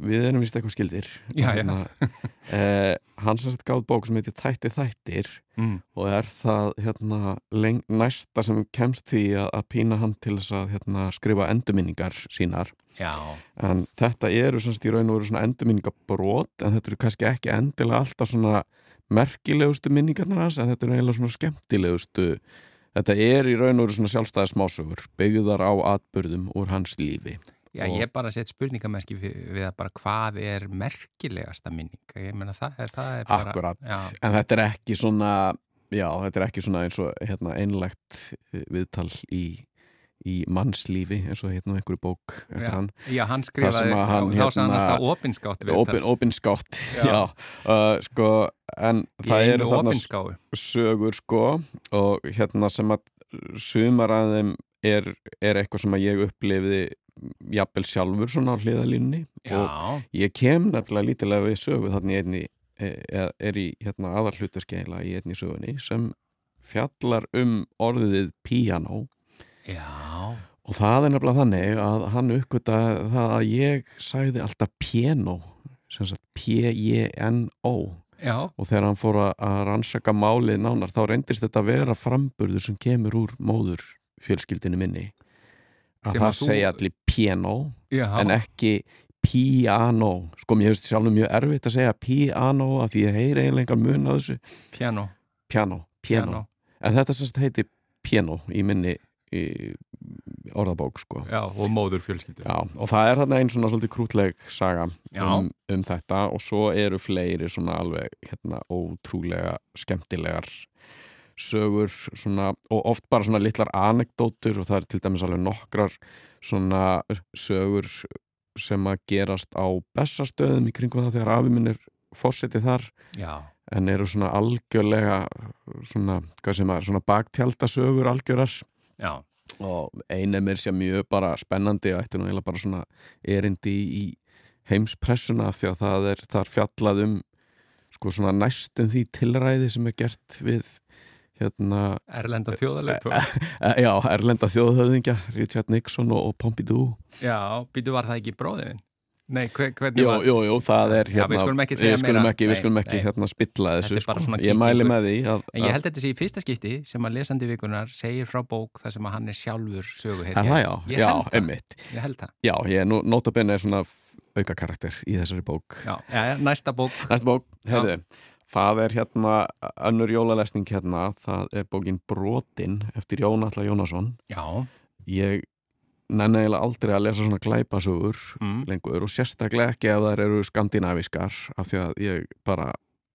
við erum vist eitthvað skildir.
Já, já.
uh, Hann sem sagt gáð bók sem heitir Tætti þættir
mm.
og er það hérna leng, næsta sem kemst því að, að pína hann til þess að hérna, skrifa endurminningar sínar.
Já,
en þetta eru semst í raun og veru svona endurminningabrót en þetta eru kannski ekki endilega alltaf svona merkilegustu minningarnar hans en þetta eru eiginlega svona skemmtilegustu. Þetta er í raun og veru svona sjálfstæði smásögur byggðar á atbyrðum úr hans lífi
já ég bara sett spurningamerki við, að bara hvað er merkilegasta minning? Ég meina það, er- það er bara
Akkurat,
já,
en þetta er ekki svona já, þetta er ekki svona eins og hérna, einlegt viðtal í, í mannslífi eins og hérna einhverju bók eftir
Já,
hann.
Já, hann skrifaði
að
þá hann
hérna,
alltaf opinskátt
Opin, opinskátt,
Já.
já, uh, sko, en
í
það eru þarna sögur sko og hérna sem að sumar að þeim er, er eitthvað sem að ég upplifiði jafnvel sjálfur svona á hliðalínni og ég kem nefnilega lítilega við sögu þannig einni er, er í hérna aðarhlutverkeila í einni sögunni sem fjallar um orðið piano
já.
Og það er nefnilega þannig að hann uppgötaði það að ég sagði alltaf piano P-I-N-O og þegar hann fór að- rannsaka málið nánar þá reyndist þetta að vera framburður sem kemur úr móður fjölskyldinu minni. Að það
að þú-
segja allir piano
já,
en ekki piano. Sko mér hefst sjálfur mjög erfitt að segja piano af því ég heyri eiginlega mun á þessu.
Piano,
piano, piano, en þetta sagt heiti piano í minni í orðabók sko.
Já, og móður fjölskyldu.
Já, og það er þarna einn svona svolítið krútleg saga um, um þetta. Og svo eru fleiri svona alveg hérna ótrúlega skemmtilegar sögur svona, og oft bara svona litlar anekdótur og það er til dæmis alveg nokkrar svona sögur sem að gerast á bestastöðum í kringum það þegar afi minn er fórsetið þar
Já,
en eru svona algjörlega svona, hvað sem er, svona baktjaldasögur algjörar.
Já,
og ein er mér sér mjög bara spennandi og ætti nú eiginlega bara svona erindi í heimspressuna því að það er þar fjallað um sko svona næstum því tilræði sem er gert við hérna,
erlenda þjóðalegt
e, já, erlenda þjóðhöfðingja Richard Nixon og, og Pompidou
Já, býtu var það ekki bróðin? Nei, hver, hvernig var
jú, jú, það er
Já,
hérna
við skulum ekki
við skulum ekki, við skulum ekki hérna spilla þessu sko. ég mæli með því að,
En ég held þetta sé í fyrsta skipti sem að lesandi vikunar segir frá bók þar sem að hann er sjálfur
það já, já,
það.
einmitt
Ég held það.
já, ég nú notabenni er svona auka karakter í þessari bók
Já, já, já, næsta bók.
Næsta bók, heyrðu, það er hérna önnur jólalesning hérna, það er bókin Brotin eftir Jón Alla Jónasson.
Já,
Ég nenni eiginlega aldrei að lesa svona glæpasugur
mm,
lengur og sérstaklega ekki ef þær eru skandinavískar af því að ég bara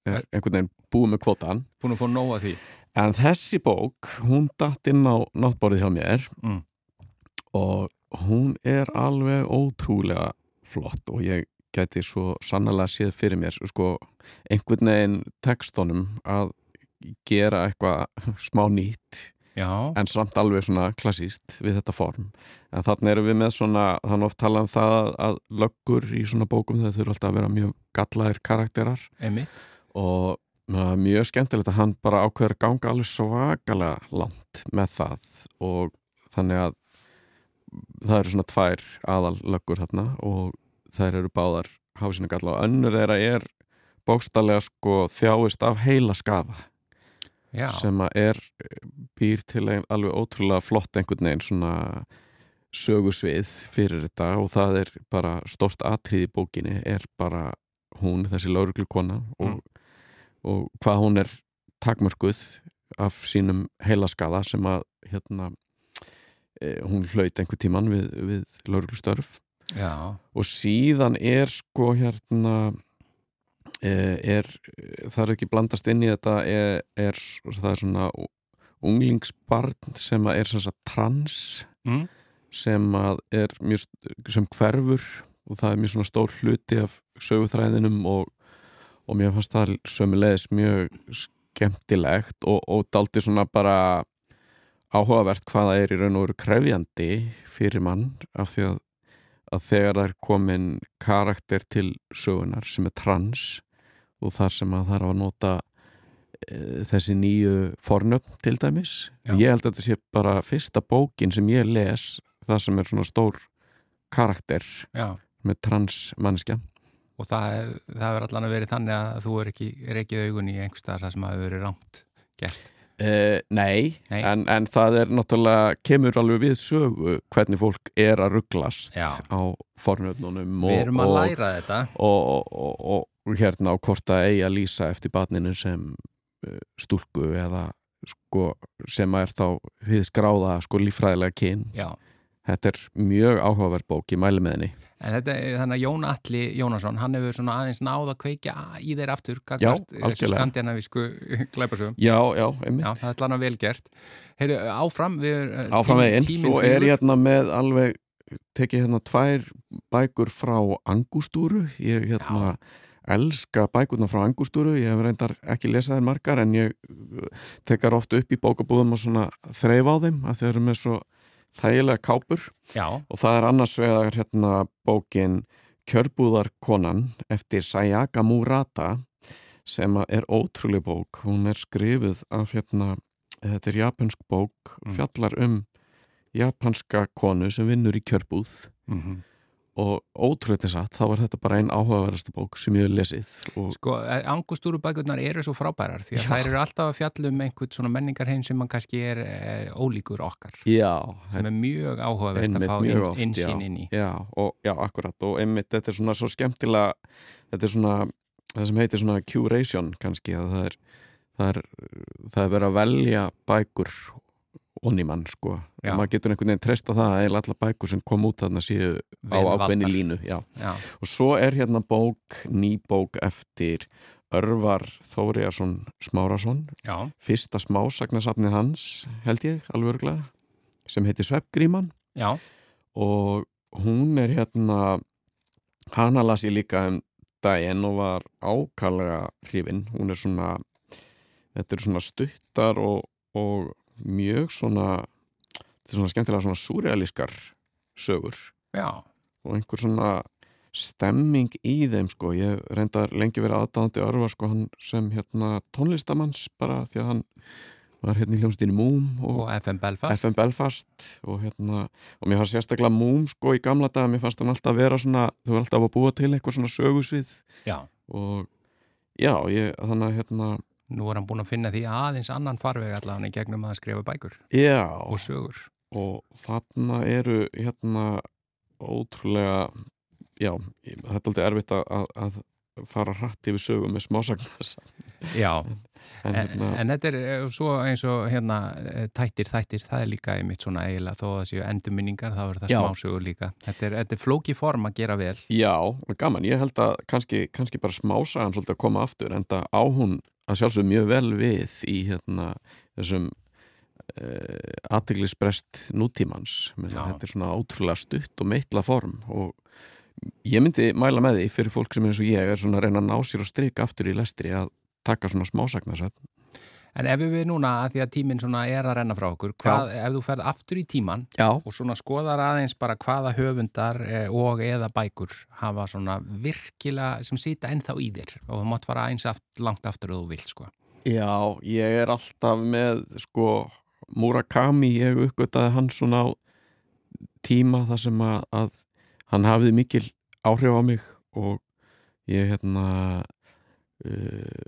er einhvern veginn búið með kvotan.
búin að fá nóga því.
En þessi bók, hún datt inn á náttborðið hjá mér
Mm.
og hún er alveg ótrúlega flott og ég gæti svo sannlega séð fyrir mér sko, einhvern veginn tekstunum að gera eitthvað smá nýtt
Já,
en samt alveg svona klassíst við þetta form. En þannig erum við með svona þannig oft talað um það að löggur í svona bókum þau þurfa alltaf að vera mjög gallaðir karakterar.
Einmitt.
og mjög skemmtilegt að hann bara ákveður ganga alveg svakalega langt með það. Og þannig að það eru svona tvær aðal löggur þarna og þær eru báðar hafa sína galla og önnur þeirra er bókstallega sko þjáist af heila skafa
Já,
sem að er býr til ein, alveg ótrúlega flott einhvern veginn svona sögusvið fyrir þetta og það er bara stort atrið í bókinni er bara hún, þessi lauruglukona og, og hvað hún er takmörkuð af sínum heilaskaða sem að hérna e, hún hlaut einhver tíman við, við lauruglustörf
já,
og síðan er sko hérna eh, er, það er ekki blandast inn í þetta er, er það er svona unglingsbarn sem er sagt trans
mm,
sem að er mjög sem hverfur og það er mjög svona stór hluti af söguþræðinum og, og mér fannst það sömulegis mjög skemmtilegt og, og daldi svona bara áhugavert hvaða er í raun og veru krefjandi fyrir mann af því að, að þegar það er komin karakter til sögunar sem er trans og þar sem að það er að nota e, þessi nýju fornöfn til dæmis
Já.
ég held að þetta sé bara fyrsta bókin sem ég les það sem er svona stór karakter
já.
með trans manneskja
Og það, það hefur allan að verið þannig að þú er ekki, er ekki augun í einhverstaðar það sem hafi verið rámt gert.
Uh, nei,
Nei.
En, en það er náttúrulega, kemur alveg við sögu hvernig fólk er að rugglast
Já.
á fornöfnunum
Við erum að
og,
læra þetta.
og, og, og, og hérna á hvort að eigi að lýsa eftir barninu sem uh, stúlku eða sko, sem er þá við skráða sko líffræðilega kyn
Já.
þetta er mjög áhugaverð bók, henni
En þetta, er- þannig að Jón Alli Jónasson, hann hefur svona aðeins náð að kveikja í þeir aftur,
Já,
gagvart þessu
algjörlega.
skandinavísku glæpasögum.
já, já, einmitt
Já, það er að vel gert. Heyru, áfram, við erum...
áfram veginn,
tíminn
svo er ég hérna með alveg tekið hérna tvær bækur frá Angustúru, ég hérna elska bækurna frá Angustúru ég hef reyndar ekki lesað þær margar en ég uh, tekar oft upp í bókabúðum og svona þreif á þeim að þeir eru með svo þægilega kápur
Já,
og það er annars vegar hérna bókin Kjörbúðarkonan eftir Sayaka Murata sem er ótrúlega bók hún er skrifuð af hérna þetta er japansk bók
Mm.
fjallar um japanska konu sem vinnur í kjörbúð
mm -hmm.
Og ótrúlega satt, þá var þetta bara einn áhugaverðasta bók sem ég hef lesið og
Sko, angustúru bækurnar eru svo frábærar því að
Já.
þær eru alltaf að fjalla um einhvern svona menningarheim sem mann kannski er e, ólíkur okkar
já,
sem er mjög áhugavert að fá inn,
já.
inn í
Já, og, já, akkurat og einmitt þetta er svona svo skemmtilega þetta er svona, það sem heitir svona curation kannski, að það er það er, það er verið að velja bækur onni mann sko,
Já.
og maður getur einhvern veginn treyst á það að allar bækur sem kom út þarna séu á ákveðni línu, já.
Já,
og svo er hérna bók, ný bók eftir Örvar Þóriarsson Smárasson fyrsta smásagnasafni hans held ég, alveg örglega sem heitir Sveppgríman og hún er hérna hana las ég líka um daginn og var ákallega hrifin, hún er svona þetta er svona stuttar og, og mjög svona þetta er svona skemmtilega svona súrealískar sögur.
Já.
Og einhver svona stemming í þeim sko, ég reyndar lengi verið aðdáðandi örfa sko hann sem hérna tónlistamanns bara því að hann var hérna í hljómsdýni Múm og,
og FM Belfast.
FM Belfast og hérna og mér fannst sérstaklega Múm sko í gamla daga mér fannst hann alltaf vera svona þau var alltaf að búa til eitthvað svona sögusvið.
Já,
og já, ég, þannig að hérna
nú er hann búin að finna því aðeins annan farveg allavega í gegnum að skrifa bækur
já,
og sögur.
Og þarna eru hérna ótrúlega já, það er alltaf erfitt að, að fara hratt yfir sögum með smásagnar
Já,
en,
en,
hérna,
en þetta er eh, svo eins og hérna eh, tættir, þættir, það er líka einmitt svona eiginlega þó að það séu endurminningar þá er það smásögur líka. Þetta er, þetta er flóki form að gera vel.
já, gaman, ég held að kannski, kannski bara smásagan svolítið að koma aftur en það á hún að sjálfsög mjög vel við í hérna þessum uh, aðteglisbrest nútímans. Þetta er svona ótrúlega stutt og meitla form og ég myndi mæla með því fyrir fólk sem er eins og ég er svona að reyna að ná sér og strika aftur í lestri að taka svona smásagnarsöfn.
En ef við núna, að því að tíminn svona er að renna frá okkur, hvað, ef þú ferð aftur í tíman
Já,
og svona skoðar aðeins bara hvaða höfundar eh, og eða bækur hafa svona virkilega sem sita ennþá í þér og þú mátt fara eins aft, langt aftur ef þú vilt sko.
Já, ég er alltaf með sko Murakami, ég uppgötaði hann svona á tíma þar sem að, að hann hafði mikil áhrif á mig og ég hérna uh,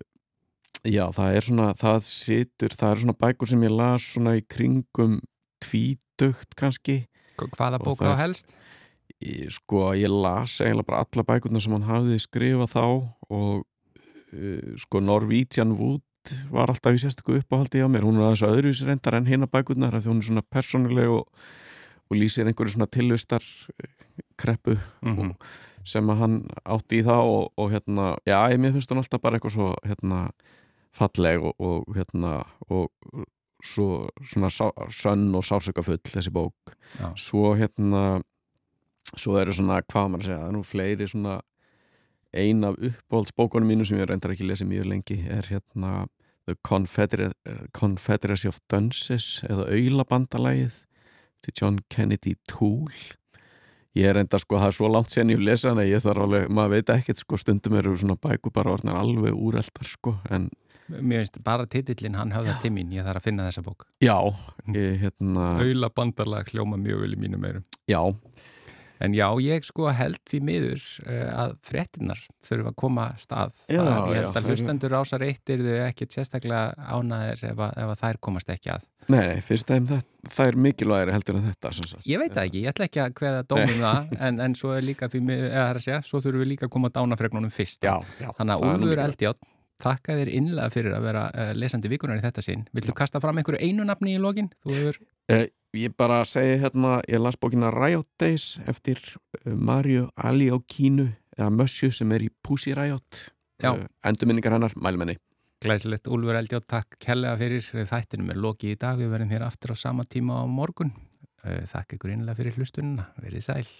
já, það er svona það situr, það er svona bækur sem ég las svona í kringum tvítugt kannski
Hvaða bók þá helst?
ég, sko, ég las eiginlega bara alla bækurna sem hann hafði skrifað þá og uh, sko Norwegian Wood var alltaf í sérstöku uppáhaldi á mér hún er aðeins öðruvísi reyndar en hinna bækurnar af því hún er svona persónuleg og, og lýsir einhverju svona tilvistar kreppu
Mm
sem að hann átti í það og, og hérna, já, ég finnst hann alltaf bara eitthvað svo hérna falleg og, og hérna og svo svona sá, sönn og sásöka full þessi bók.
Já.
svo hérna svo eru svona, hvað að segja það er nú fleiri svona ein af uppbóldsbókunum mínu sem ég reyndar ekki lesið mjög lengi er hérna The Confedera Confederacy of Dunces eða Auðlabandalægið til John Kennedy Toole ég er enda sko, það er svo langt sen ég lesa hana, ég þarf alveg, maður veit ekkert sko, stundum eru svona bækur bara orðnar alveg úreldar sko, en
Mér finnst bara titillin hann höfða til mín, ég þarf að finna þessa bók.
já, ég hérna
Auðla bandarlag hljóma mjög vel í mínum meirum.
já,
En já, ég sko held því miður uh, að fréttinnar þurfa að koma að stað.
Já,
Bara, ég held
það
að hlustendur ásar eitt eru þau ekkit sérstaklega ánæðir ef, að- ef að þær komast ekki að.
nei, nei, fyrst þeim það, það er mikilvægri heldur en þetta.
Ég veit það ekki, ég ætla ekki að hveða dómum það, en, en svo er miður, eða það er að segja, svo þurfum við líka að koma að dánafregnunum fyrst.
já, já,
Þannig að
það er
Úlfur. Eldjátt, þakka þér innlega fyrir að vera uh, lesandi vikunar í þetta sinn. Viltu kasta fram einhverju einu nafni í lokin? Þú hefur,
Eh, ég bara segi hérna, ég las bókina Riot Days eftir uh, Mario Aliokínu eða Mössju sem er í Pussy Riot uh, endurminningar hennar, mælmenni
Glæsilegt, Úlfur Eldjátt, takk kellega fyrir þættinum er lokið í dag, við verðum hér aftur á sama tíma á morgun. Eh, Þakka ykkur innlega fyrir hlustununa, verið sæl.